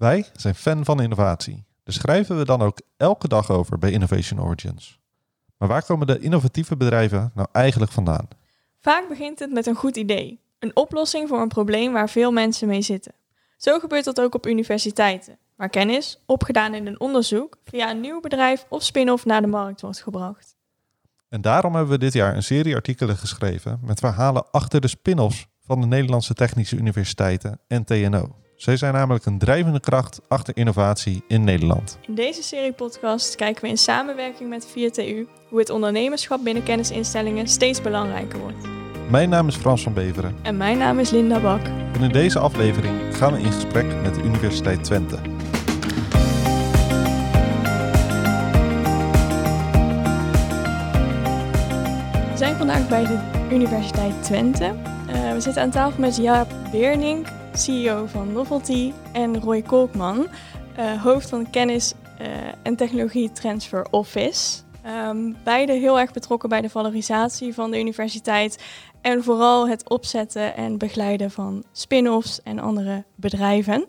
Wij zijn fan van innovatie. Daar schrijven we dan ook elke dag over bij Innovation Origins. Maar waar komen de innovatieve bedrijven nou eigenlijk vandaan? Vaak begint het met een goed idee. Een oplossing voor een probleem waar veel mensen mee zitten. Zo gebeurt dat ook op universiteiten, waar kennis, opgedaan in een onderzoek, via een nieuw bedrijf of spin-off naar de markt wordt gebracht. En daarom hebben we dit jaar een serie artikelen geschreven met verhalen achter de spin-offs van de Nederlandse Technische Universiteiten en TNO. Zij zijn namelijk een drijvende kracht achter innovatie in Nederland. In deze serie podcast kijken we in samenwerking met 4TU hoe het ondernemerschap binnen kennisinstellingen steeds belangrijker wordt. Mijn naam is Frans van Beveren En mijn naam is Linda Bak. en in deze aflevering gaan we in gesprek met de Universiteit Twente. We zijn vandaag bij de Universiteit Twente. Eh, we zitten aan tafel met Jaap Beernink, CEO van Novelty, en Roy Kolkman, eh, hoofd van kennis eh, en technologie Transfer Office. Ehm, beide heel erg betrokken bij de valorisatie van de universiteit en vooral het opzetten en begeleiden van spin-offs en andere bedrijven.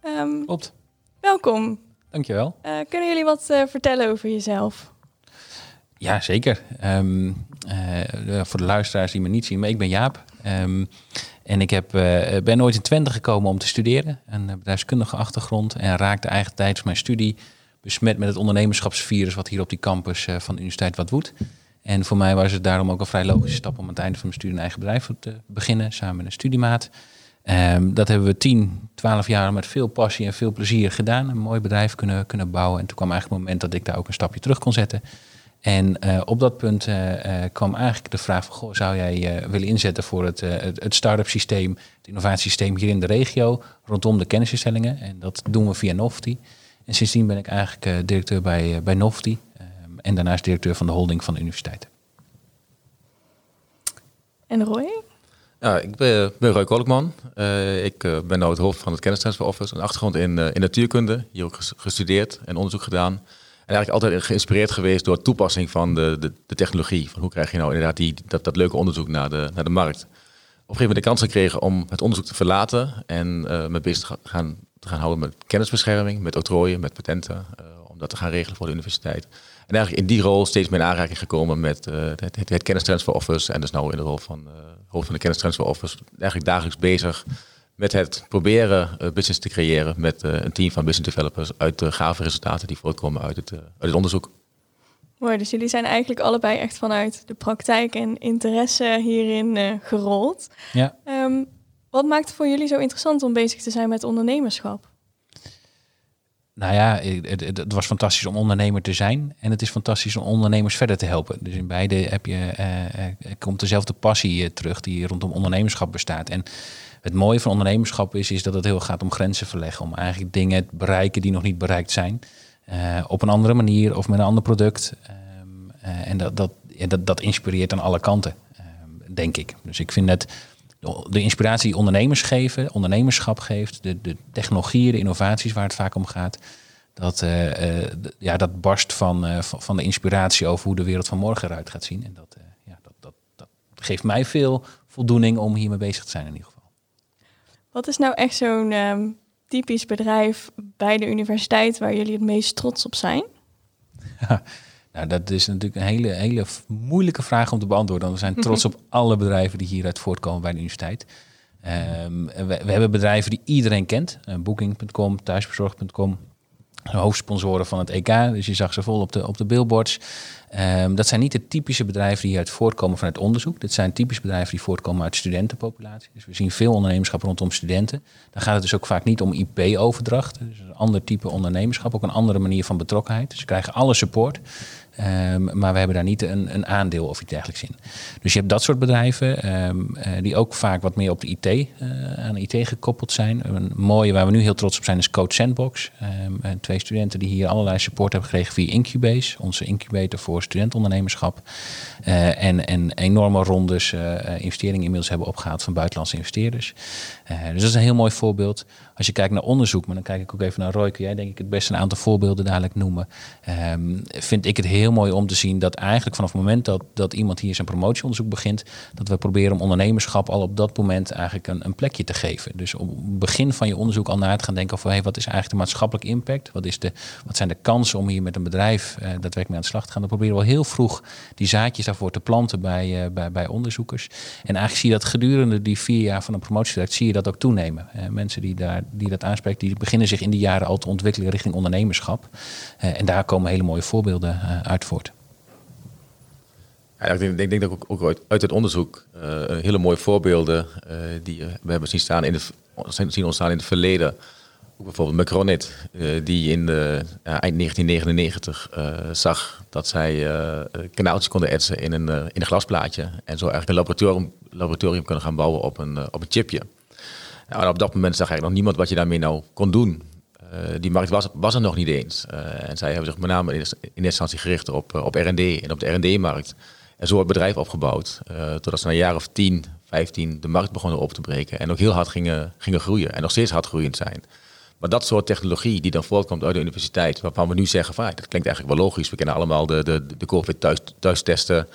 Ehm, Klopt. welkom. Dankjewel. Eh, kunnen jullie wat vertellen over jezelf? Ja, zeker. Ehm, eh, voor de luisteraars die me niet zien, maar ik ben Jaap. Ehm, en ik heb, eh, ben ooit in Twente gekomen om te studeren. Een eh, bedrijfskundige achtergrond. En raakte eigenlijk tijdens mijn studie besmet met het ondernemerschapsvirus... wat hier op die campus eh, van de Universiteit wat woedt. En voor mij was het daarom ook een vrij logische stap... om aan het einde van mijn studie een eigen bedrijf te beginnen... samen met een studiemaat. Ehm, dat hebben we 10, 12 jaar met veel passie en veel plezier gedaan. Een mooi bedrijf kunnen, kunnen bouwen. En toen kwam eigenlijk het moment dat ik daar ook een stapje terug kon zetten. En eh, op dat punt eh, eh, kwam eigenlijk de vraag van... Goh, zou jij willen inzetten voor het, het, het start-up systeem... het innovatiesysteem hier in de regio... rondom de kennisinstellingen. En dat doen we via Nofty. En sindsdien ben ik eigenlijk directeur bij, bij Nofty... ehm, en daarnaast directeur van de holding van de universiteit. En Roy? Ja, ik ben, ben Roy Kolkman. Eh, ik ben nu het hoofd van het Kennistransfer Office. Een achtergrond in, in natuurkunde. Hier ook ges- gestudeerd en onderzoek gedaan. En eigenlijk altijd geïnspireerd geweest door toepassing van de, de, de technologie. Van hoe krijg je nou inderdaad die, dat, dat leuke onderzoek naar de, naar de markt. Op een gegeven moment de kans gekregen om het onderzoek te verlaten. En eh me bezig te gaan, te gaan houden met kennisbescherming, met octrooien, met patenten. eh, om dat te gaan regelen voor de universiteit. En eigenlijk in die rol steeds meer in aanraking gekomen met eh, het, het, Kennistransfer Office. En dus nou in de rol van hoofd van de Kennistransfer Office. Eigenlijk dagelijks bezig met het proberen eh, business te creëren met eh, een team van business developers uit de gave resultaten die voortkomen uit het, eh, uit het onderzoek. Mooi, dus jullie zijn eigenlijk allebei echt vanuit de praktijk en interesse hierin eh, gerold. Ja. Ehm, wat maakt het voor jullie zo interessant om bezig te zijn met ondernemerschap? Nou ja, het, het, het was fantastisch om ondernemer te zijn. En het is fantastisch om ondernemers verder te helpen. Dus in beide heb je, komt dezelfde passie terug die rondom ondernemerschap bestaat. En het mooie van ondernemerschap is, is dat het heel gaat om grenzen verleggen. Om eigenlijk dingen te bereiken die nog niet bereikt zijn. eh, op een andere manier of met een ander product. Ehm, eh, en dat, dat, dat, inspireert aan alle kanten, ehm, denk ik. Dus ik vind het de- inspiratie die ondernemers geven, ondernemerschap geeft, de, de technologieën, de innovaties waar het vaak om gaat, dat, eh, ja, dat barst van, van, van de inspiratie over hoe de wereld van morgen eruit gaat zien. En dat, ja, dat, dat, dat geeft mij veel voldoening om hiermee bezig te zijn in ieder geval. Wat is nou echt zo'n ehm, typisch bedrijf bij de universiteit waar jullie het meest trots op zijn? Nou, dat is natuurlijk een hele, hele moeilijke vraag om te beantwoorden. Want we zijn trots op alle bedrijven die hieruit voortkomen bij de universiteit. Ehm, we, we hebben bedrijven die iedereen kent. Eh, Booking.com, thuisbezorgd.com. Hoofdsponsoren van het EK. Dus je zag ze vol op de, op de billboards. Ehm, dat zijn niet de typische bedrijven die hieruit voortkomen vanuit onderzoek. Dit zijn typische bedrijven die voortkomen uit studentenpopulatie. Dus we zien veel ondernemerschap rondom studenten. Dan gaat het dus ook vaak niet om IP-overdracht. Dus een ander type ondernemerschap, ook een andere manier van betrokkenheid. Dus ze krijgen alle support. Ehm, maar we hebben daar niet een, een aandeel of iets dergelijks in. Dus je hebt dat soort bedrijven ehm, eh, die ook vaak wat meer op de IT, eh, aan IT gekoppeld zijn. Een mooie waar we nu heel trots op zijn is Code Sandbox. Ehm, twee studenten die hier allerlei support hebben gekregen via Incubase, onze incubator voor studentondernemerschap. Eh, en, en enorme rondes investeringen inmiddels hebben opgehaald van buitenlandse investeerders. Eh, dus dat is een heel mooi voorbeeld. als je kijkt naar onderzoek, maar dan kijk ik ook even naar Roy, kun jij denk ik het best een aantal voorbeelden dadelijk noemen. Ehm, vind ik het heel mooi om te zien dat eigenlijk vanaf het moment dat, dat iemand hier zijn promotieonderzoek begint, dat we proberen om ondernemerschap al op dat moment eigenlijk een, een plekje te geven. Dus op het begin van je onderzoek al na te gaan denken over hey, wat is eigenlijk de maatschappelijke impact? Wat, is de, wat zijn de kansen om hier met een bedrijf uh, daadwerkelijk mee aan de slag te gaan? Dan proberen we heel vroeg die zaadjes daarvoor te planten bij, uh, bij, bij onderzoekers. En eigenlijk zie je dat gedurende die vier jaar van een promotietraject, zie je dat ook toenemen. Uh, mensen die, daar, die dat aanspreken, die beginnen zich in die jaren al te ontwikkelen richting ondernemerschap. en daar komen hele mooie voorbeelden uit voort. Ja, ik denk, denk, dat ook, ook uit het onderzoek hele mooie voorbeelden die we hebben zien staan in het zien ontstaan in het verleden. Ook bijvoorbeeld Macronit, die in de, eind 1999 uh, zag dat zij kanaaltjes konden etsen in een, in een glasplaatje. En zo eigenlijk een laboratorium, laboratorium kunnen gaan bouwen op een, op een chipje. Nou, op dat moment zag eigenlijk nog niemand wat je daarmee nou kon doen. die markt was, was er nog niet eens. en zij hebben zich met name in, eerste instantie gericht op, op R&D en op de R&D-markt. En zo het bedrijf opgebouwd. totdat ze na een jaar of tien 15 de markt begonnen op te breken en ook heel hard gingen, gingen groeien en nog steeds hard groeiend zijn. Maar dat soort technologie die dan voortkomt uit de universiteit, waarvan we nu zeggen van dat klinkt eigenlijk wel logisch. We kennen allemaal de, de, de COVID thuis, thuis testen, uh,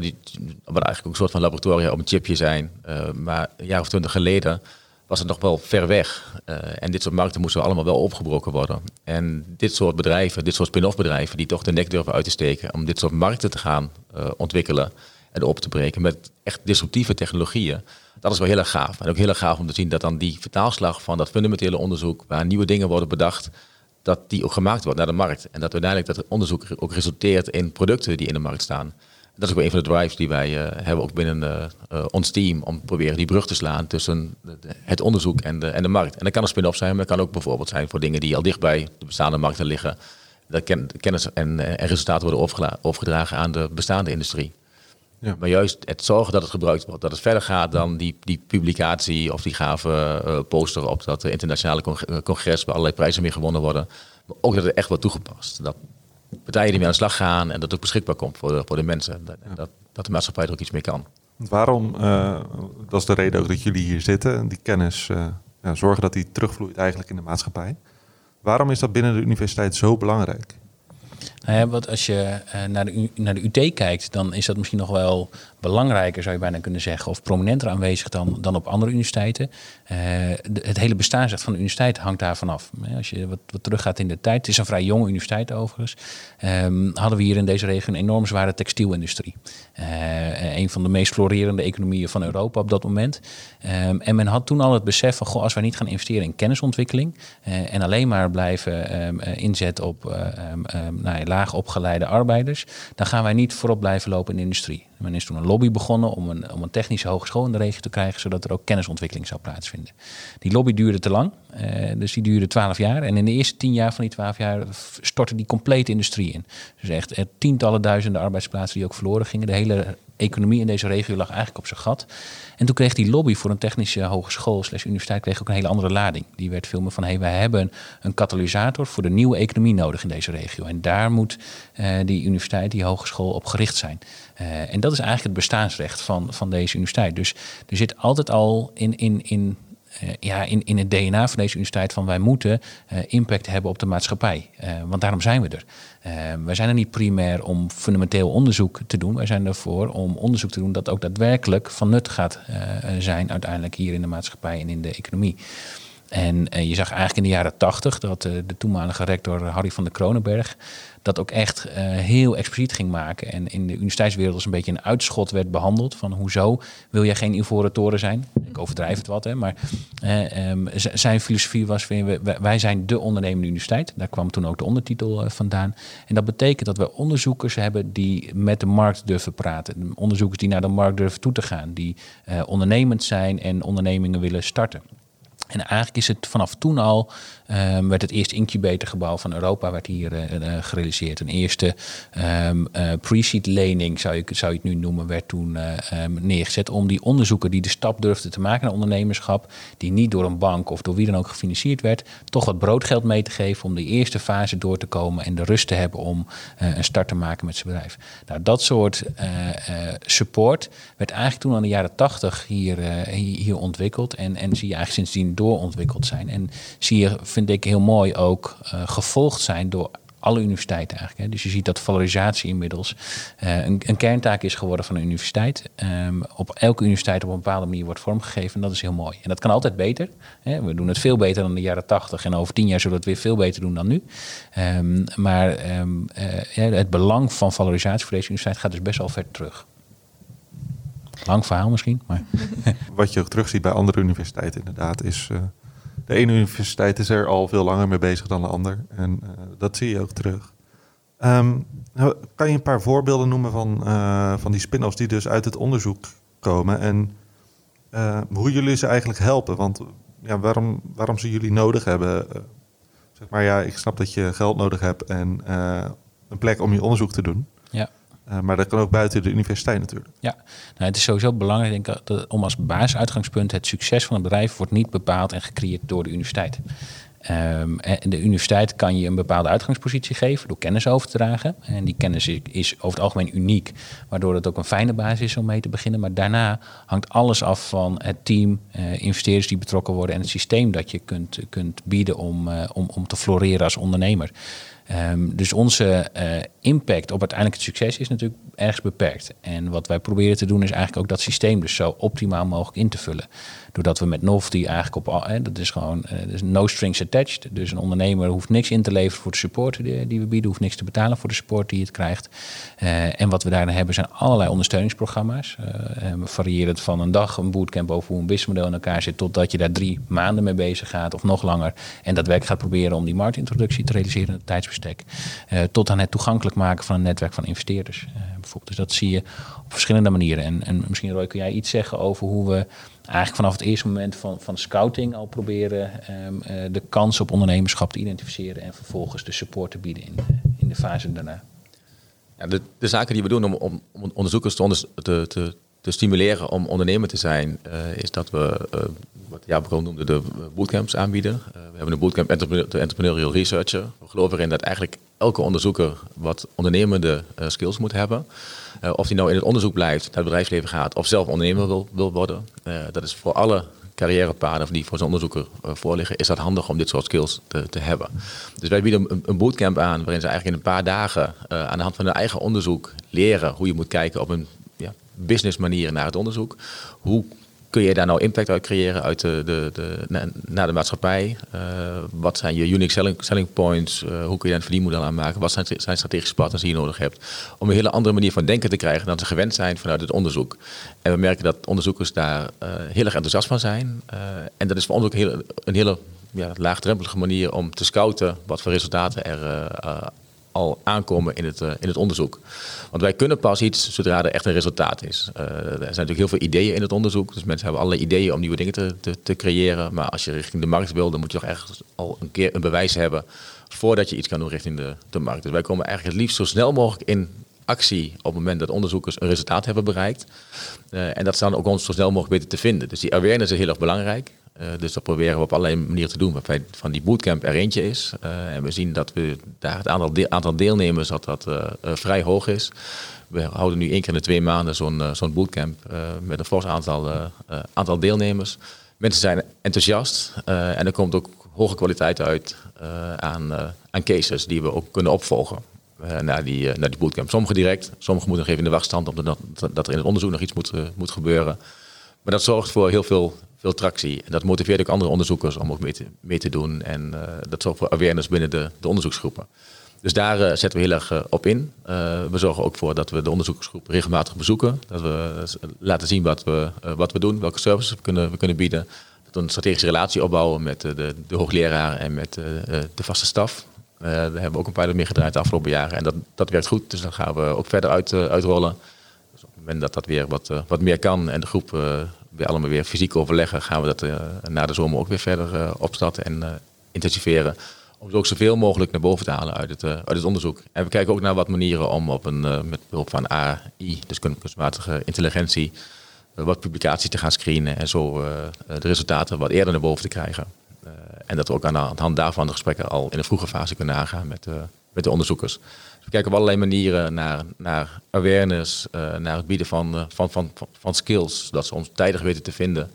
die, wat eigenlijk ook een soort van laboratoria op een chipje zijn. Uh, maar een jaar of twintig geleden was het nog wel ver weg. Uh, en dit soort markten moesten allemaal wel opgebroken worden. En dit soort bedrijven, dit soort spin-off bedrijven, die toch de nek durven uit te steken om dit soort markten te gaan ontwikkelen en op te breken met echt disruptieve technologieën. Dat is wel heel erg gaaf. En ook heel erg gaaf om te zien dat dan die vertaalslag van dat fundamentele onderzoek, waar nieuwe dingen worden bedacht, dat die ook gemaakt wordt naar de markt. En dat uiteindelijk dat onderzoek ook resulteert in producten die in de markt staan. Dat is ook een van de drives die wij uh, hebben ook binnen uh, ons team. Om te proberen die brug te slaan tussen het onderzoek en de, en de markt. En dat kan een spin-off zijn, maar het kan ook bijvoorbeeld zijn voor dingen die al dichtbij de bestaande markten liggen. Dat kennis en, en resultaten worden overgedragen aan de bestaande industrie. Ja. Maar juist het zorgen dat het gebruikt wordt, dat het verder gaat dan die, die publicatie of die gave uh, poster op dat internationale eh, congres waar allerlei prijzen mee gewonnen worden. Maar ook dat het echt wordt toegepast. Dat partijen die mee aan de slag gaan en dat het ook beschikbaar komt voor de, voor de mensen. Dat, dat, dat de maatschappij er ook iets mee kan. Waarom, uh, dat is de reden ook dat jullie hier zitten, die kennis uh, ja, zorgen dat die terugvloeit eigenlijk in de maatschappij. Waarom is dat binnen de universiteit zo belangrijk? Nou ja, wat als je uh, naar, de, naar de UT kijkt, dan is dat misschien nog wel belangrijker, zou je bijna kunnen zeggen, of prominenter aanwezig dan, dan op andere universiteiten. Uh, het hele bestaansrecht van de universiteit hangt daarvan af. Als je wat, wat teruggaat in de tijd, het is een vrij jonge universiteit overigens, um, hadden we hier in deze regio een enorm zware textielindustrie. Uh, een van de meest florerende economieën van Europa op dat moment. Um, en men had toen al het besef van, goh, als wij niet gaan investeren in kennisontwikkeling en alleen maar blijven um, inzetten op nou laag opgeleide arbeiders, dan gaan wij niet voorop blijven lopen in de industrie. Men is toen een lobby begonnen om een, om een technische hogeschool in de regio te krijgen, zodat er ook kennisontwikkeling zou plaatsvinden. Die lobby duurde te lang, eh, dus die duurde twaalf jaar. En in de eerste tien jaar van die twaalf jaar stortte die complete industrie in. Dus echt eh, tientallen duizenden arbeidsplaatsen die ook verloren gingen. De hele economie in deze regio lag eigenlijk op zijn gat. En toen kreeg die lobby voor een technische hogeschool slash universiteit kreeg ook een hele andere lading. Die werd veel meer van, hey, wij hebben een katalysator voor de nieuwe economie nodig in deze regio. En daar moet uh, die universiteit, die hogeschool op gericht zijn. Uh, en dat is eigenlijk het bestaansrecht van, van deze universiteit. Dus er zit altijd al in, in, in ja, in, in het DNA van deze universiteit van wij moeten uh, impact hebben op de maatschappij. Uh, want daarom zijn we er. wij zijn er niet primair om fundamenteel onderzoek te doen. Wij zijn ervoor om onderzoek te doen dat ook daadwerkelijk van nut gaat zijn uiteindelijk hier in de maatschappij en in de economie. En je zag eigenlijk in de jaren tachtig dat de toenmalige rector Harry van der Kronenberg dat ook echt uh, heel expliciet ging maken. En in de universiteitswereld als een beetje een uitschot werd behandeld. Van hoezo wil jij geen ivoren toren zijn? Ik overdrijf het wat, hè. Maar um, zijn filosofie was, wij zijn de ondernemende universiteit. Daar kwam toen ook de ondertitel vandaan. En dat betekent dat we onderzoekers hebben die met de markt durven praten. Onderzoekers die naar de markt durven toe te gaan. Die ondernemend zijn en ondernemingen willen starten. En eigenlijk is het vanaf toen al, um, werd het eerste incubatorgebouw van Europa werd hier uh, gerealiseerd. Een eerste um, pre-seed lening, zou je, zou je het nu noemen, werd toen um, neergezet. Om die onderzoeken die de stap durfden te maken naar ondernemerschap, die niet door een bank of door wie dan ook gefinancierd werd, toch wat broodgeld mee te geven om de eerste fase door te komen en de rust te hebben om een start te maken met zijn bedrijf. Nou, dat soort support werd eigenlijk toen al in de jaren tachtig hier, hier, hier ontwikkeld. En, en zie je eigenlijk sindsdien sindsdien doorontwikkeld zijn. En zie je, vind ik heel mooi, ook gevolgd zijn door alle universiteiten eigenlijk. Hè. Dus je ziet dat valorisatie inmiddels uh, een, een, kerntaak is geworden van een universiteit. Um, op elke universiteit op een bepaalde manier wordt vormgegeven. En dat is heel mooi. En dat kan altijd beter. Hè. We doen het veel beter dan de jaren 80. En over tien jaar zullen we het weer veel beter doen dan nu. Um, maar um, uh, het belang van valorisatie voor deze universiteit gaat dus best wel ver terug. Lang verhaal misschien, maar... Wat je ook terugziet bij andere universiteiten inderdaad is... Uh de ene universiteit is er al veel langer mee bezig dan de ander. En uh, dat zie je ook terug. Um, kan je een paar voorbeelden noemen van, uh, van die spin-offs die dus uit het onderzoek komen? En hoe jullie ze eigenlijk helpen? Want ja, waarom, waarom ze jullie nodig hebben? zeg maar ja, ik snap dat je geld nodig hebt en een plek om je onderzoek te doen. Ja. Uh, maar dat kan ook buiten de universiteit natuurlijk. Ja, nou, het is sowieso belangrijk denk ik, dat, om als basisuitgangspunt het succes van het bedrijf wordt niet bepaald en gecreëerd door de universiteit. En de universiteit kan je een bepaalde uitgangspositie geven door kennis over te dragen. En die kennis is over het algemeen uniek, waardoor het ook een fijne basis is om mee te beginnen. Maar daarna hangt alles af van het team, uh, investeerders die betrokken worden en het systeem dat je kunt, kunt bieden om, uh, om, om te floreren als ondernemer. Um, dus onze uh, impact op uiteindelijk het succes is natuurlijk ergens beperkt. En wat wij proberen te doen is eigenlijk ook dat systeem dus zo optimaal mogelijk in te vullen. Doordat we met Novelty eigenlijk op, hè, dat is gewoon dus no strings attached. Dus een ondernemer hoeft niks in te leveren voor de support die, die we bieden, hoeft niks te betalen voor de support die het krijgt. Uh, en wat we daarin hebben zijn allerlei ondersteuningsprogramma's. variërend van een dag, een bootcamp over hoe een businessmodel in elkaar zit, totdat je daar drie maanden mee bezig gaat of nog langer. En dat werk gaat proberen om die marktintroductie te realiseren in het tijdsbestek. Tot aan het toegankelijk maken van een netwerk van investeerders. bijvoorbeeld. Dus dat zie je op verschillende manieren. En, en misschien Roy, kun jij iets zeggen over hoe we eigenlijk vanaf het eerste moment van, van scouting al proberen um, uh, de kans op ondernemerschap te identificeren en vervolgens de support te bieden in in de fase daarna. Ja, de, de zaken die we doen om, om, onderzoekers te, te, te, te, stimuleren om ondernemer te zijn, uh, is dat we uh, wat Jaap noemde, de bootcamps aanbieden. we hebben een bootcamp de Entrepreneurial Researcher. We geloven erin dat eigenlijk elke onderzoeker wat ondernemende skills moet hebben. Of die nou in het onderzoek blijft, naar het bedrijfsleven gaat of zelf ondernemer wil, wil worden. Dat is voor alle carrièrepaden die voor zo'n onderzoeker voorliggen, is dat handig om dit soort skills te, te hebben. Dus wij bieden een, bootcamp aan waarin ze eigenlijk in een paar dagen aan de hand van hun eigen onderzoek leren hoe je moet kijken op een business manier naar het onderzoek. Hoe kun je daar nou impact uit creëren uit de, de, de, naar de maatschappij? Uh, wat zijn je unique selling, selling points? Uh, hoe kun je daar een verdienmodel aan maken? Wat zijn, zijn strategische partners die je nodig hebt? Om een hele andere manier van denken te krijgen dan ze gewend zijn vanuit het onderzoek. En we merken dat onderzoekers daar uh, heel erg enthousiast van zijn. en dat is voor ons ook een hele ja, laagdrempelige manier om te scouten wat voor resultaten er al aankomen in het, uh, in het onderzoek. Want wij kunnen pas iets zodra er echt een resultaat is. Uh, er zijn natuurlijk heel veel ideeën in het onderzoek. Dus mensen hebben allerlei ideeën om nieuwe dingen te, te, creëren. Maar als je richting de markt wil, dan moet je toch echt al een keer een bewijs hebben voordat je iets kan doen richting de, de markt. Dus wij komen eigenlijk het liefst zo snel mogelijk in actie op het moment dat onderzoekers een resultaat hebben bereikt. Uh, en dat dan ook ons zo snel mogelijk beter te vinden. Dus die awareness is heel erg belangrijk. Uh, dus dat proberen we op allerlei manieren te doen. Waarbij van die bootcamp er eentje is. Uh, en we zien dat we daar het aantal, aantal deelnemers dat dat uh, vrij hoog is. We houden nu één keer in de twee maanden zo'n zo'n bootcamp met een fors aantal, aantal deelnemers. Mensen zijn enthousiast en er komt ook hoge kwaliteit uit aan, aan cases die we ook kunnen opvolgen. naar, die, naar die bootcamp. Sommige direct, sommige moeten nog even in de wachtstand omdat dat er in het onderzoek nog iets moet, moet gebeuren. Maar dat zorgt voor heel veel veel tractie. En dat motiveert ook andere onderzoekers om ook mee te, mee te doen. En uh, dat zorgt voor awareness binnen de, de onderzoeksgroepen. Dus daar uh, zetten we heel erg uh, op in. we zorgen ook voor dat we de onderzoeksgroep regelmatig bezoeken. Dat we laten zien wat we, wat we doen, welke services we kunnen, we kunnen bieden. Dat we een strategische relatie opbouwen met de, de hoogleraar en met de vaste staf. daar hebben we ook een paar meer gedraaid de afgelopen jaren. En dat, dat werkt goed, dus dan gaan we ook verder uit, uitrollen. Dus op het moment dat dat weer wat, wat meer kan en de groep weer allemaal weer fysiek overleggen, gaan we dat uh, na de zomer ook weer verder uh, opstarten en uh, intensiveren. Om ze ook zoveel mogelijk naar boven te halen uit het, uit het onderzoek. En we kijken ook naar wat manieren om op een, met behulp van AI, dus kunstmatige intelligentie, wat publicaties te gaan screenen en zo de resultaten wat eerder naar boven te krijgen. en dat we ook aan de hand daarvan de gesprekken al in een vroege fase kunnen aangaan met, met de onderzoekers we kijken op allerlei manieren naar, naar awareness, uh, naar het bieden van, uh, van, van, van, skills, dat ze ons tijdig weten te vinden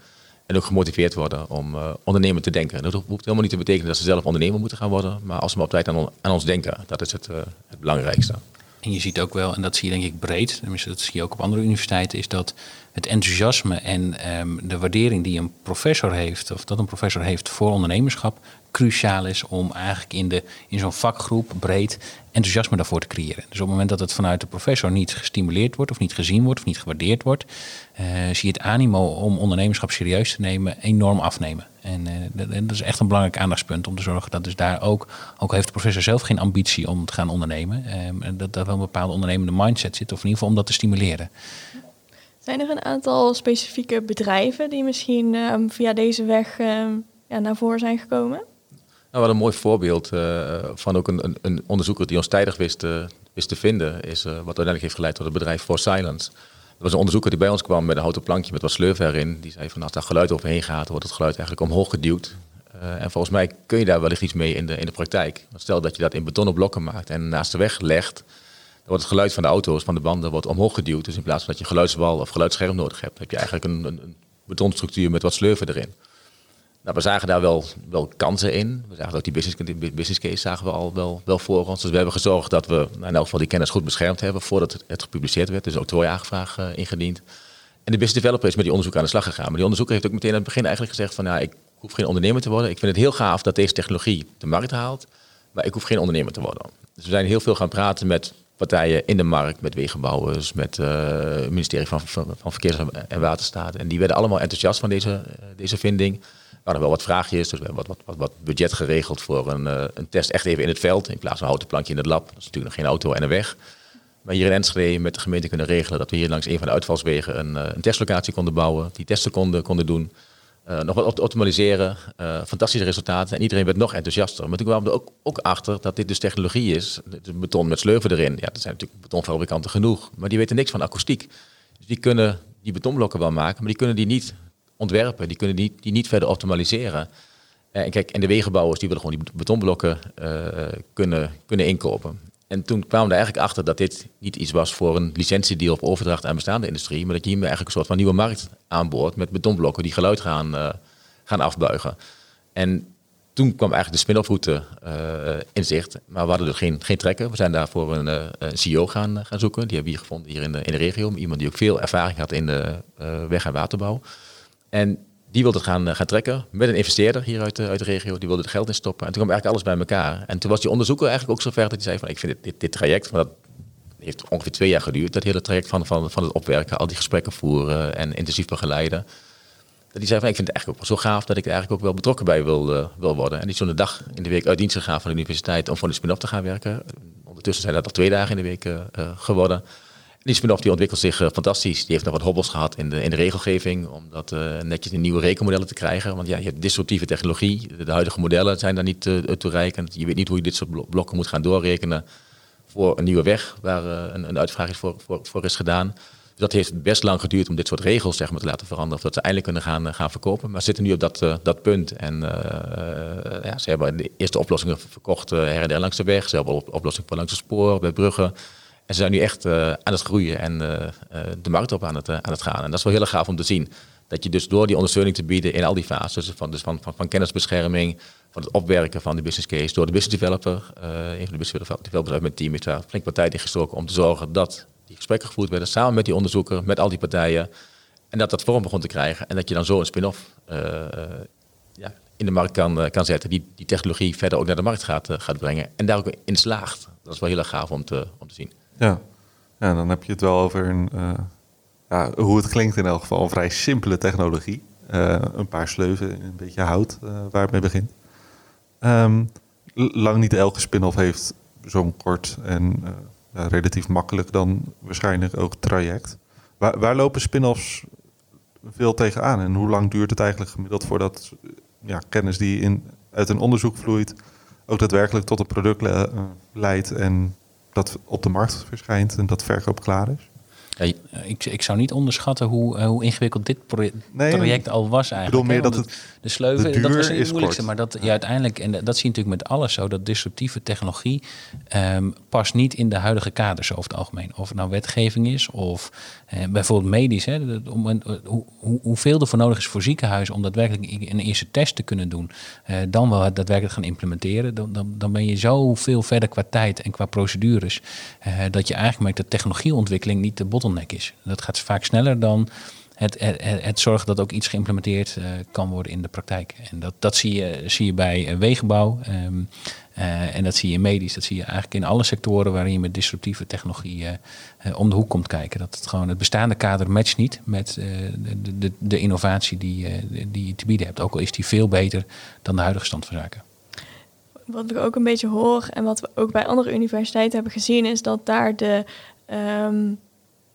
en ook gemotiveerd worden om uh, ondernemer te denken. Dat hoeft helemaal niet te betekenen dat ze zelf ondernemer moeten gaan worden, maar als ze maar op tijd aan, ons denken, dat is het, het belangrijkste. En je ziet ook wel, en dat zie je denk ik breed, dat zie je ook op andere universiteiten, is dat het enthousiasme en ehm, de waardering die een professor heeft, of dat een professor heeft voor ondernemerschap, cruciaal is om eigenlijk in, de, in zo'n vakgroep breed enthousiasme daarvoor te creëren. Dus op het moment dat het vanuit de professor niet gestimuleerd wordt, of niet gezien wordt, of niet gewaardeerd wordt, uh, zie je het animo om ondernemerschap serieus te nemen enorm afnemen. En uh, dat, is echt een belangrijk aandachtspunt om te zorgen dat dus daar ook, ook heeft de professor zelf geen ambitie om te gaan ondernemen, uh, dat daar wel een bepaalde ondernemende mindset zit, of in ieder geval om dat te stimuleren. Zijn er een aantal specifieke bedrijven die misschien ehm, via deze weg ehm, ja, naar voren zijn gekomen? Nou, wat een mooi voorbeeld uh, van ook een, een, onderzoeker die ons tijdig wist, uh, wist te vinden, is uh, wat uiteindelijk heeft geleid tot het bedrijf For Silence. Dat was een onderzoeker die bij ons kwam met een houten plankje met wat slurf erin. Die zei van als daar geluid overheen gaat, wordt het geluid eigenlijk omhoog geduwd. en volgens mij kun je daar wellicht iets mee in de, in de praktijk. Stel dat je dat in betonnen blokken maakt en naast de weg legt, dan wordt het geluid van de auto's, van de banden, wordt omhoog geduwd. Dus in plaats van dat je geluidswal of geluidsscherm nodig hebt, heb je eigenlijk een, een, een betonstructuur met wat slurven erin. Nou, we zagen daar wel, wel kansen in. We zagen ook die business, case zagen we al wel, wel voor ons. Dus we hebben gezorgd dat we in elk geval die kennis goed beschermd hebben voordat het, gepubliceerd werd. Dus ook twee aangevraag uh, ingediend. En de business developer is met die onderzoek aan de slag gegaan. Maar die onderzoeker heeft ook meteen aan het begin eigenlijk gezegd van ja, ik hoef geen ondernemer te worden. Ik vind het heel gaaf dat deze technologie de markt haalt, maar ik hoef geen ondernemer te worden. Dus we zijn heel veel gaan praten met partijen in de markt, met wegenbouwers, met uh, het ministerie van, van, van Verkeers en Waterstaat. En die werden allemaal enthousiast van deze, uh, deze vinding hadden wel wat vraagjes, dus we hebben wat, wat, wat, budget geregeld voor een, uh, een test echt even in het veld. In plaats van een houten plankje in het lab. Dat is natuurlijk nog geen auto en een weg. Maar hier in Enschede met de gemeente kunnen regelen dat we hier langs een van de uitvalswegen een, uh, een testlocatie konden bouwen. Die testen konden, konden doen. Uh, nog wat optimaliseren. fantastische resultaten. En iedereen werd nog enthousiaster. Maar toen kwamen we er ook, ook achter dat dit dus technologie is. Beton met slurven erin. Ja, er zijn natuurlijk betonfabrikanten genoeg. Maar die weten niks van akoestiek. Dus die kunnen die betonblokken wel maken, maar die kunnen die niet ontwerpen. Die kunnen die, die niet verder optimaliseren. Uh, en kijk, en de wegenbouwers die willen gewoon die betonblokken uh, kunnen, kunnen inkopen. En toen kwamen we er eigenlijk achter dat dit niet iets was voor een licentiedeal of overdracht aan bestaande industrie, maar dat je hiermee eigenlijk een soort van nieuwe markt aanboort met betonblokken die geluid gaan, uh, gaan afbuigen. En toen kwam eigenlijk de spin-off route in zicht, maar we hadden er geen, geen trekker. We zijn daarvoor een, een CEO gaan, gaan zoeken. Die hebben we hier gevonden hier in de, in de regio. Iemand die ook veel ervaring had in de weg- en waterbouw. En die wilde het gaan, eh, gaan trekken met een investeerder hier uit de, uit de regio. Die wilde het geld in stoppen. En toen kwam eigenlijk alles bij elkaar. En toen was die onderzoeker eigenlijk ook zover dat hij zei van... ik vind dit, dit, traject, dat heeft ongeveer twee jaar geduurd... dat hele traject van, van, van het opwerken, al die gesprekken voeren en intensief begeleiden... Dat hij zei van ik vind het eigenlijk ook zo gaaf dat ik er eigenlijk ook wel betrokken bij wil, uh, wil worden. En die is zo'n dag in de week uit dienst gegaan van de universiteit om voor de spin-off te gaan werken. Ondertussen zijn dat al twee dagen in de week geworden. Die spin-off die ontwikkelt zich uh, fantastisch. Die heeft nog wat hobbels gehad in de, in de regelgeving om dat uh, netjes in nieuwe rekenmodellen te krijgen. Want ja, je hebt disruptieve technologie. De, huidige modellen zijn daar niet uh, toereikend. Je weet niet hoe je dit soort blokken moet gaan doorrekenen voor een nieuwe weg waar een, een uitvraag is voor, voor, is gedaan. Dus dat heeft best lang geduurd om dit soort regels zeg maar, te laten veranderen. Of dat ze eindelijk kunnen gaan, gaan verkopen. Maar ze zitten nu op dat, dat punt. En ja, ze hebben de eerste oplossingen verkocht her en der langs de weg. Ze hebben op, oplossingen voor langs het spoor, bij bruggen. En ze zijn nu echt uh, aan het groeien en uh, de markt op aan het, aan het gaan. En dat is wel heel gaaf om te zien. Dat je dus door die ondersteuning te bieden in al die fases, van, dus van, van, kennisbescherming, van het opwerken van de business case, door de business developer, een van de business developers uit mijn team heeft daar flink wat tijd in gestoken om te zorgen dat die gesprekken gevoerd werden samen met die onderzoeker, met al die partijen. En dat dat vorm begon te krijgen en dat je dan zo een spin-off ja, in de markt kan, kan zetten, die die technologie verder ook naar de markt gaat, gaat brengen en daar ook in slaagt. Dat is wel heel erg gaaf om te, om te zien. Ja. ja, dan heb je het wel over een, uh, ja, hoe het klinkt in elk geval, een vrij simpele technologie. Uh, een paar sleuven, een beetje hout uh, waar het mee begint. Um, lang niet elke spin-off heeft zo'n kort en relatief makkelijk dan waarschijnlijk ook traject. Waar, waar lopen spin-offs veel tegenaan en hoe lang duurt het eigenlijk gemiddeld voordat ja, kennis die in, uit een onderzoek vloeit ook daadwerkelijk tot een product le leidt en dat op de markt verschijnt en dat verkoop klaar is? Ja, ik, ik zou niet onderschatten hoe, uh, hoe ingewikkeld dit project, nee, project al was eigenlijk. Ik bedoel meer dat het, de sleuven, dat was het moeilijkste. Maar dat, ja, uiteindelijk, en dat zie je natuurlijk met alles zo, dat disruptieve technologie um, past niet in de huidige kaders over het algemeen. Of het nou wetgeving is, of bijvoorbeeld medisch, hè, om, hoe, hoeveel er voor nodig is voor ziekenhuizen om daadwerkelijk een eerste test te kunnen doen, uh, dan wel daadwerkelijk gaan implementeren, dan, dan, dan ben je zoveel verder qua tijd en qua procedures, dat je eigenlijk merkt dat technologieontwikkeling niet de bottleneck is. Dat gaat vaak sneller dan het, het, zorgen dat ook iets geïmplementeerd kan worden in de praktijk. En dat, dat zie, je, zie je bij wegenbouw um, uh, en dat zie je medisch. Dat zie je eigenlijk in alle sectoren waarin je met disruptieve technologie om de hoek komt kijken. Dat het gewoon het bestaande kader matcht niet met de, de, de, innovatie die, die je te bieden hebt. Ook al is die veel beter dan de huidige stand van zaken. Wat ik ook een beetje hoor en wat we ook bij andere universiteiten hebben gezien, is dat daar de um,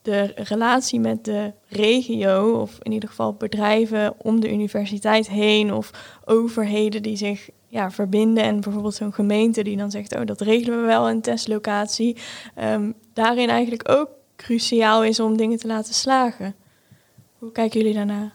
de relatie met de regio, of in ieder geval bedrijven om de universiteit heen, of overheden die zich ja, verbinden. En bijvoorbeeld zo'n gemeente die dan zegt, oh, dat regelen we wel, een testlocatie. Um, daarin eigenlijk ook cruciaal is om dingen te laten slagen. Hoe kijken jullie daarnaar?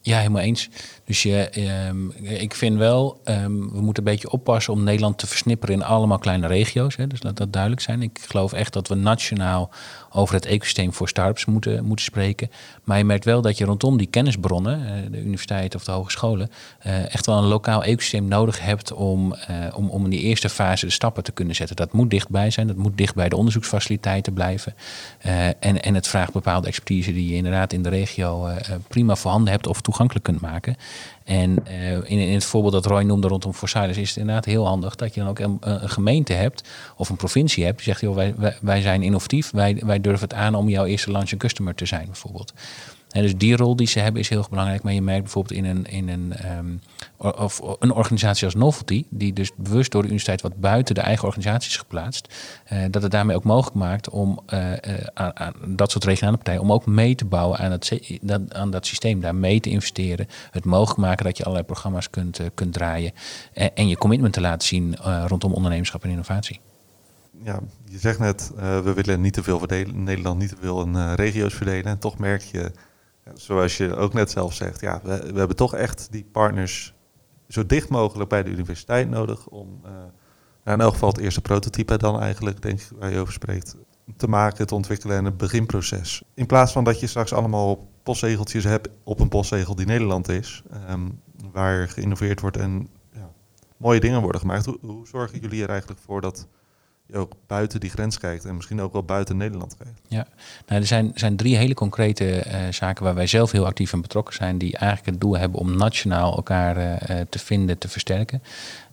Ja, helemaal eens. Dus je, um, ik vind wel, um, we moeten een beetje oppassen om Nederland te versnipperen in allemaal kleine regio's. Hè, dus laat dat duidelijk zijn. Ik geloof echt dat we nationaal over het ecosysteem voor start-ups moeten, moeten spreken. Maar je merkt wel dat je rondom die kennisbronnen, uh, de universiteit of de hogescholen, uh, echt wel een lokaal ecosysteem nodig hebt om, uh, om, om in die eerste fase de stappen te kunnen zetten. Dat moet dichtbij zijn, dat moet dicht bij de onderzoeksfaciliteiten blijven. en, en het vraagt bepaalde expertise die je inderdaad in de regio prima voorhanden hebt of toegankelijk kunt maken. En uh, in, in, het voorbeeld dat Roy noemde rondom Forsythus is het inderdaad heel handig dat je dan ook een, een gemeente hebt of een provincie hebt die zegt, joh, wij, wij, wij, zijn innovatief, wij, wij durven het aan om jouw eerste launch customer te zijn bijvoorbeeld. En dus die rol die ze hebben is heel belangrijk. Maar je merkt bijvoorbeeld in een, in een, um, of een organisatie als Novelty, die dus bewust door de universiteit wat buiten de eigen organisatie is geplaatst, uh, dat het daarmee ook mogelijk maakt om uh, uh, aan, aan, dat soort regionale partijen, om ook mee te bouwen aan, het, dat, aan dat systeem, daar mee te investeren, het mogelijk maken dat je allerlei programma's kunt, kunt draaien en, je commitment te laten zien rondom ondernemerschap en innovatie ja, je zegt net, we willen niet te veel verdelen, Nederland niet te veel in regio's verdelen. En toch merk je zoals je ook net zelf zegt, ja, we, we, hebben toch echt die partners zo dicht mogelijk bij de universiteit nodig om uh, nou in elk geval het eerste prototype dan eigenlijk, denk ik, waar je over spreekt, te maken, te ontwikkelen en het beginproces. In plaats van dat je straks allemaal postzegeltjes hebt op een postzegel die Nederland is, um, waar geïnnoveerd wordt en ja, mooie dingen worden gemaakt. Hoe, hoe zorgen jullie er eigenlijk voor dat ook buiten die grens kijkt en misschien ook wel buiten Nederland kijkt. Ja, nou, er zijn, zijn drie hele concrete uh, zaken waar wij zelf heel actief in betrokken zijn, die eigenlijk het doel hebben om nationaal elkaar uh, te vinden, te versterken.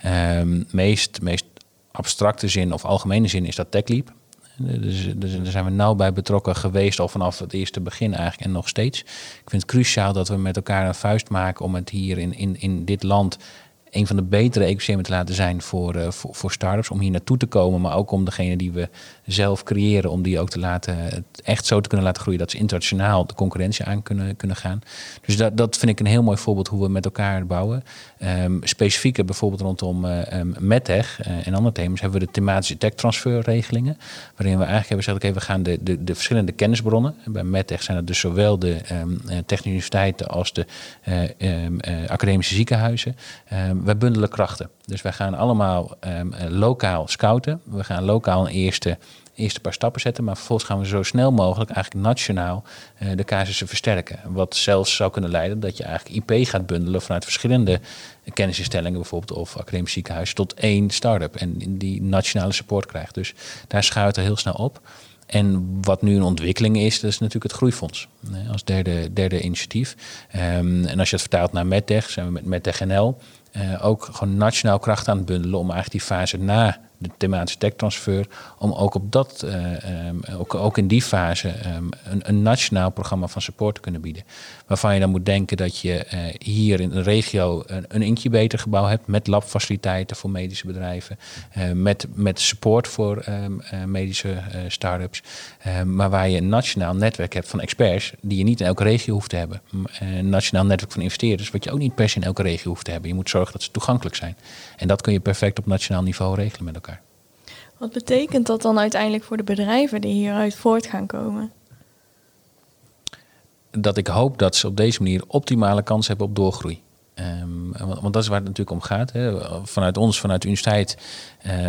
Um, meest, meest abstracte zin of algemene zin is dat TechLeap. Dus, dus daar zijn we nauw bij betrokken geweest, al vanaf het eerste begin eigenlijk en nog steeds. Ik vind het cruciaal dat we met elkaar een vuist maken om het hier in, in, in dit land een van de betere ecosystemen te laten zijn voor, uh, voor, voor start-ups. Om hier naartoe te komen, maar ook om degene die we zelf creëren, om die ook te laten, echt zo te kunnen laten groeien dat ze internationaal de concurrentie aan kunnen, kunnen gaan. Dus dat, dat vind ik een heel mooi voorbeeld hoe we met elkaar bouwen. Um, specifieker bijvoorbeeld rondom uh, MedTech uh, en andere thema's hebben we de thematische tech-transferregelingen. Waarin we eigenlijk hebben gezegd, oké, we gaan de, de, de verschillende kennisbronnen. Bij MedTech zijn het dus zowel de um, technische universiteiten als de academische ziekenhuizen wij bundelen krachten. Dus wij gaan allemaal lokaal scouten. We gaan lokaal een eerste, eerste paar stappen zetten. Maar vervolgens gaan we zo snel mogelijk eigenlijk nationaal uh, de casussen versterken. Wat zelfs zou kunnen leiden dat je eigenlijk IP gaat bundelen vanuit verschillende kennisinstellingen, bijvoorbeeld of academisch ziekenhuis, tot één start-up. En die nationale support krijgt. Dus daar schuilt er heel snel op. En wat nu een ontwikkeling is, dat is natuurlijk het groeifonds. Als derde, derde initiatief. Um, en als je het vertaalt naar MedTech, zijn we met MedTech NL uh, ook gewoon nationaal kracht aan het bundelen om eigenlijk die fase na de thematische techtransfer, om ook op dat, uh, um, ook, ook in die fase um, een, een, nationaal programma van support te kunnen bieden. Waarvan je dan moet denken dat je uh, hier in de regio een, een incubatorgebouw hebt met labfaciliteiten voor medische bedrijven, uh, met, met support voor um, medische start-ups, maar waar je een nationaal netwerk hebt van experts die je niet in elke regio hoeft te hebben. Een nationaal netwerk van investeerders, wat je ook niet per se in elke regio hoeft te hebben. Je moet zorgen dat ze toegankelijk zijn. En dat kun je perfect op nationaal niveau regelen met elkaar. Wat betekent dat dan uiteindelijk voor de bedrijven die hieruit voort gaan komen? Dat ik hoop dat ze op deze manier optimale kans hebben op doorgroei. Um, want, dat is waar het natuurlijk om gaat. Hè. Vanuit ons, vanuit de universiteit,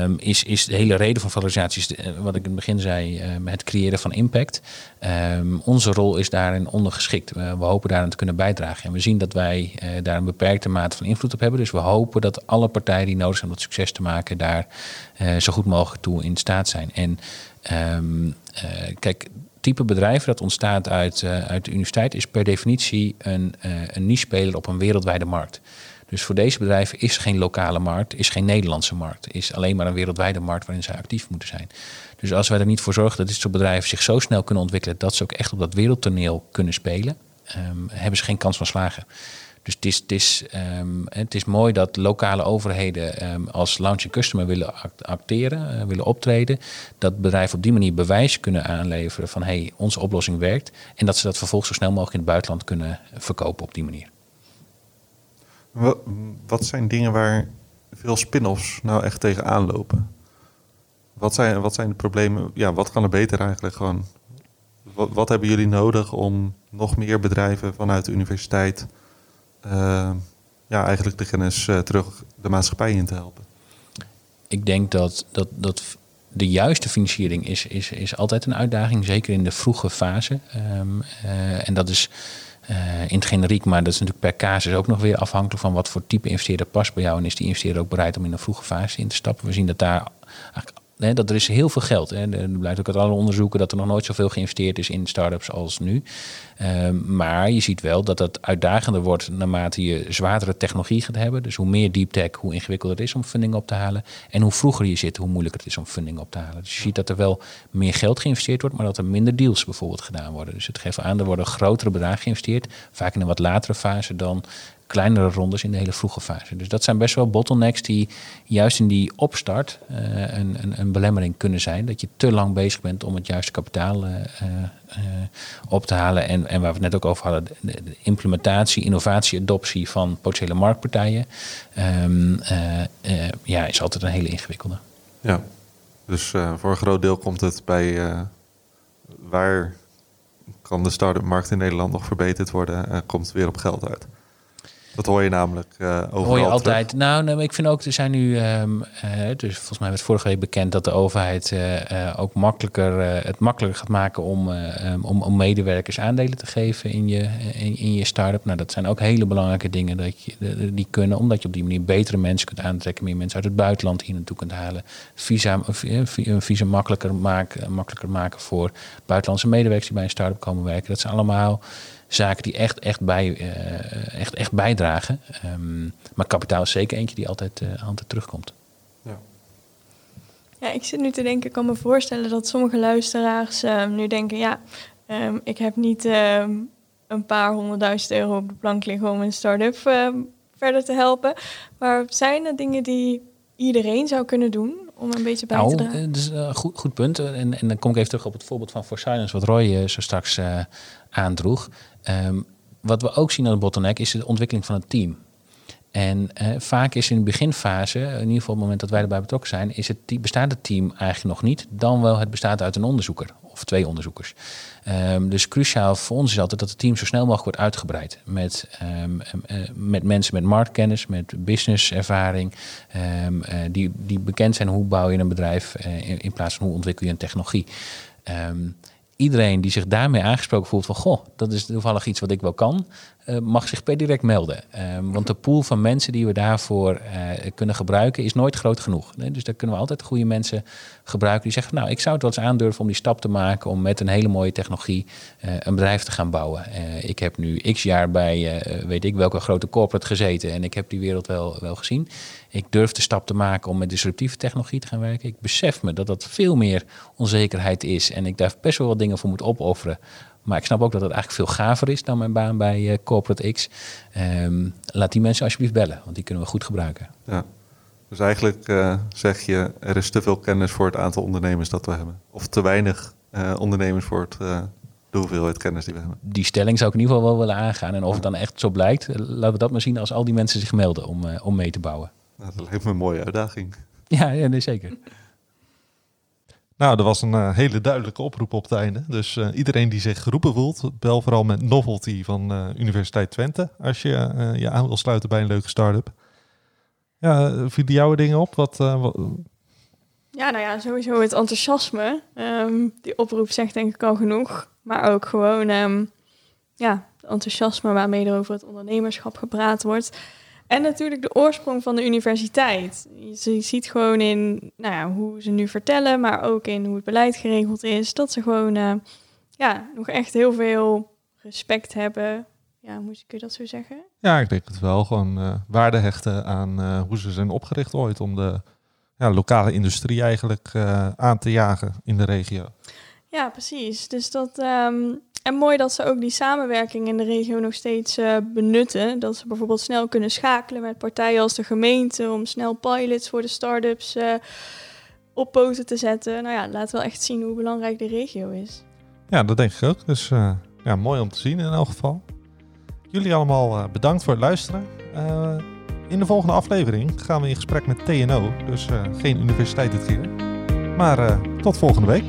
um, is, is de hele reden van valorisaties, eh, wat ik in het begin zei, um, het creëren van impact. onze rol is daarin ondergeschikt. we hopen daarin te kunnen bijdragen. En we zien dat wij uh, daar een beperkte mate van invloed op hebben. Dus we hopen dat alle partijen die nodig zijn om dat succes te maken, daar uh, zo goed mogelijk toe in staat zijn. En kijk, type bedrijf dat ontstaat uit, uh, uit de universiteit is per definitie een, uh, een niche-speler op een wereldwijde markt. Dus voor deze bedrijven is geen lokale markt, is geen Nederlandse markt, is alleen maar een wereldwijde markt waarin zij actief moeten zijn. Dus als wij er niet voor zorgen dat dit soort bedrijven zich zo snel kunnen ontwikkelen dat ze ook echt op dat wereldtoneel kunnen spelen, um, hebben ze geen kans van slagen. Dus het is, um, het is mooi dat lokale overheden um, als launching customer willen acteren, uh, willen optreden. Dat bedrijven op die manier bewijs kunnen aanleveren van hey, onze oplossing werkt. En dat ze dat vervolgens zo snel mogelijk in het buitenland kunnen verkopen op die manier. Wat, zijn dingen waar veel spin-offs nou echt tegenaan lopen? Wat zijn, wat zijn de problemen? Ja, wat kan er beter eigenlijk gewoon? Wat, hebben jullie nodig om nog meer bedrijven vanuit de universiteit ja, eigenlijk de kennis uh, terug de maatschappij in te helpen? Ik denk dat, dat, dat de juiste financiering is, is, is altijd een uitdaging, zeker in de vroege fase. Um, uh, en dat is in het generiek, maar dat is natuurlijk per casus ook nog weer afhankelijk van wat voor type investeerder past bij jou. En is die investeerder ook bereid om in een vroege fase in te stappen? We zien dat daar eigenlijk Dat er is heel veel geld. Er blijkt ook uit alle onderzoeken dat er nog nooit zoveel geïnvesteerd is in start-ups als nu. Um, maar je ziet wel dat het uitdagender wordt naarmate je zwaardere technologie gaat hebben. Dus hoe meer deep tech, hoe ingewikkelder het is om funding op te halen. En hoe vroeger je zit, hoe moeilijker het is om funding op te halen. Dus je ziet dat er wel meer geld geïnvesteerd wordt, maar dat er minder deals bijvoorbeeld gedaan worden. Dus het geeft aan, er worden grotere bedragen geïnvesteerd. Vaak in een wat latere fase dan kleinere rondes in de hele vroege fase. Dus dat zijn best wel bottlenecks die juist in die opstart uh, een, een, een, belemmering kunnen zijn. Dat je te lang bezig bent om het juiste kapitaal uh, uh, op te halen. En, en waar we het net ook over hadden, de, implementatie, innovatie, adoptie van potentiële marktpartijen. Um, ja, is altijd een hele ingewikkelde. Ja, dus voor een groot deel komt het bij waar kan de start-up markt in Nederland nog verbeterd worden, komt weer op geld uit. Dat hoor je namelijk uh, overal Hoor je altijd. Nou, nee, ik vind ook, er zijn nu, um, uh, dus volgens mij werd vorige week bekend dat de overheid uh, ook makkelijker, het makkelijker gaat maken om, um, om, om, medewerkers aandelen te geven in je, in, in, je start-up. Nou, dat zijn ook hele belangrijke dingen dat je, die kunnen, omdat je op die manier betere mensen kunt aantrekken, meer mensen uit het buitenland hier naartoe kunt halen. Visa, een visa makkelijker maken, makkelijker maken voor buitenlandse medewerkers die bij een start-up komen werken. Dat zijn allemaal zaken die echt, echt, bij, uh, echt, echt bijdragen. Um, maar kapitaal is zeker eentje die altijd, uh, altijd terugkomt. Ja. ja, ik zit nu te denken, ik kan me voorstellen dat sommige luisteraars uh, nu denken, ja, um, ik heb niet um, een paar honderdduizend euro op de plank liggen om een start-up verder te helpen. Maar zijn er dingen die iedereen zou kunnen doen om een beetje bij nou, te dragen? Dat is een goed, goed punt. En, en dan kom ik even terug op het voorbeeld van For Silence, wat Roy zo straks aandroeg. Um, wat we ook zien aan de bottleneck is de ontwikkeling van het team. En uh, vaak is in de beginfase, in ieder geval op het moment dat wij erbij betrokken zijn, is het, bestaat het team eigenlijk nog niet. Dan wel het bestaat uit een onderzoeker of twee onderzoekers. Um, dus cruciaal voor ons is altijd dat het team zo snel mogelijk wordt uitgebreid. Met, um, uh, met mensen met marktkennis, met businesservaring. Um, die, die bekend zijn hoe bouw je een bedrijf in, in, plaats van hoe ontwikkel je een technologie iedereen die zich daarmee aangesproken voelt van goh, dat is toevallig iets wat ik wel kan, uh, mag zich per direct melden. Um, want de pool van mensen die we daarvoor uh, kunnen gebruiken is nooit groot genoeg. Dus daar kunnen we altijd goede mensen gebruiken die zeggen, nou ik zou het wel eens aandurven om die stap te maken om met een hele mooie technologie uh, een bedrijf te gaan bouwen. ik heb nu x jaar bij weet ik welke grote corporate gezeten en ik heb die wereld wel, wel gezien. Ik durf de stap te maken om met disruptieve technologie te gaan werken. Ik besef me dat dat veel meer onzekerheid is. En ik daar best wel wat dingen voor moet opofferen. Maar ik snap ook dat het eigenlijk veel gaver is dan mijn baan bij uh, Corporate X. Um, laat die mensen alsjeblieft bellen, want die kunnen we goed gebruiken. Ja. Dus eigenlijk uh, zeg je, er is te veel kennis voor het aantal ondernemers dat we hebben. Of te weinig uh, ondernemers voor het, de hoeveelheid kennis die we hebben. Die stelling zou ik in ieder geval wel willen aangaan. En of het dan echt zo blijkt, laten we dat maar zien als al die mensen zich melden om, om mee te bouwen. Nou, dat lijkt me een mooie uitdaging. Ja, ja nee, zeker. Nou, er was een eh, hele duidelijke oproep op het einde. Dus eh, iedereen die zich geroepen voelt, bel vooral met Novelty van eh, Universiteit Twente. Als je je aan wil sluiten bij een leuke start-up. Ja, vielen jouw dingen op? Wat, wat- Ja, nou ja, sowieso het enthousiasme. Ehm, die oproep zegt denk ik al genoeg. Maar ook gewoon ehm, ja, het enthousiasme waarmee er over het ondernemerschap gepraat wordt. En natuurlijk de oorsprong van de universiteit. Je ziet gewoon in nou ja, hoe ze nu vertellen, maar ook in hoe het beleid geregeld is, dat ze gewoon eh, ja, nog echt heel veel respect hebben. Ja, hoe kun je dat zo zeggen? ja, ik denk het wel. Gewoon eh, waarde hechten aan eh, hoe ze zijn opgericht ooit. Om de ja, lokale industrie eigenlijk aan te jagen in de regio. Ja, precies. Dus dat. ehm, en mooi dat ze ook die samenwerking in de regio nog steeds eh, benutten. Dat ze bijvoorbeeld snel kunnen schakelen met partijen als de gemeente om snel pilots voor de start-ups eh, op poten te zetten. Nou ja, laat wel echt zien hoe belangrijk de regio is. Ja, dat denk ik ook. Dus eh, ja, mooi om te zien in elk geval. Jullie allemaal bedankt voor het luisteren. In de volgende aflevering gaan we in gesprek met TNO. Dus geen universiteit dit keer. Maar tot volgende week.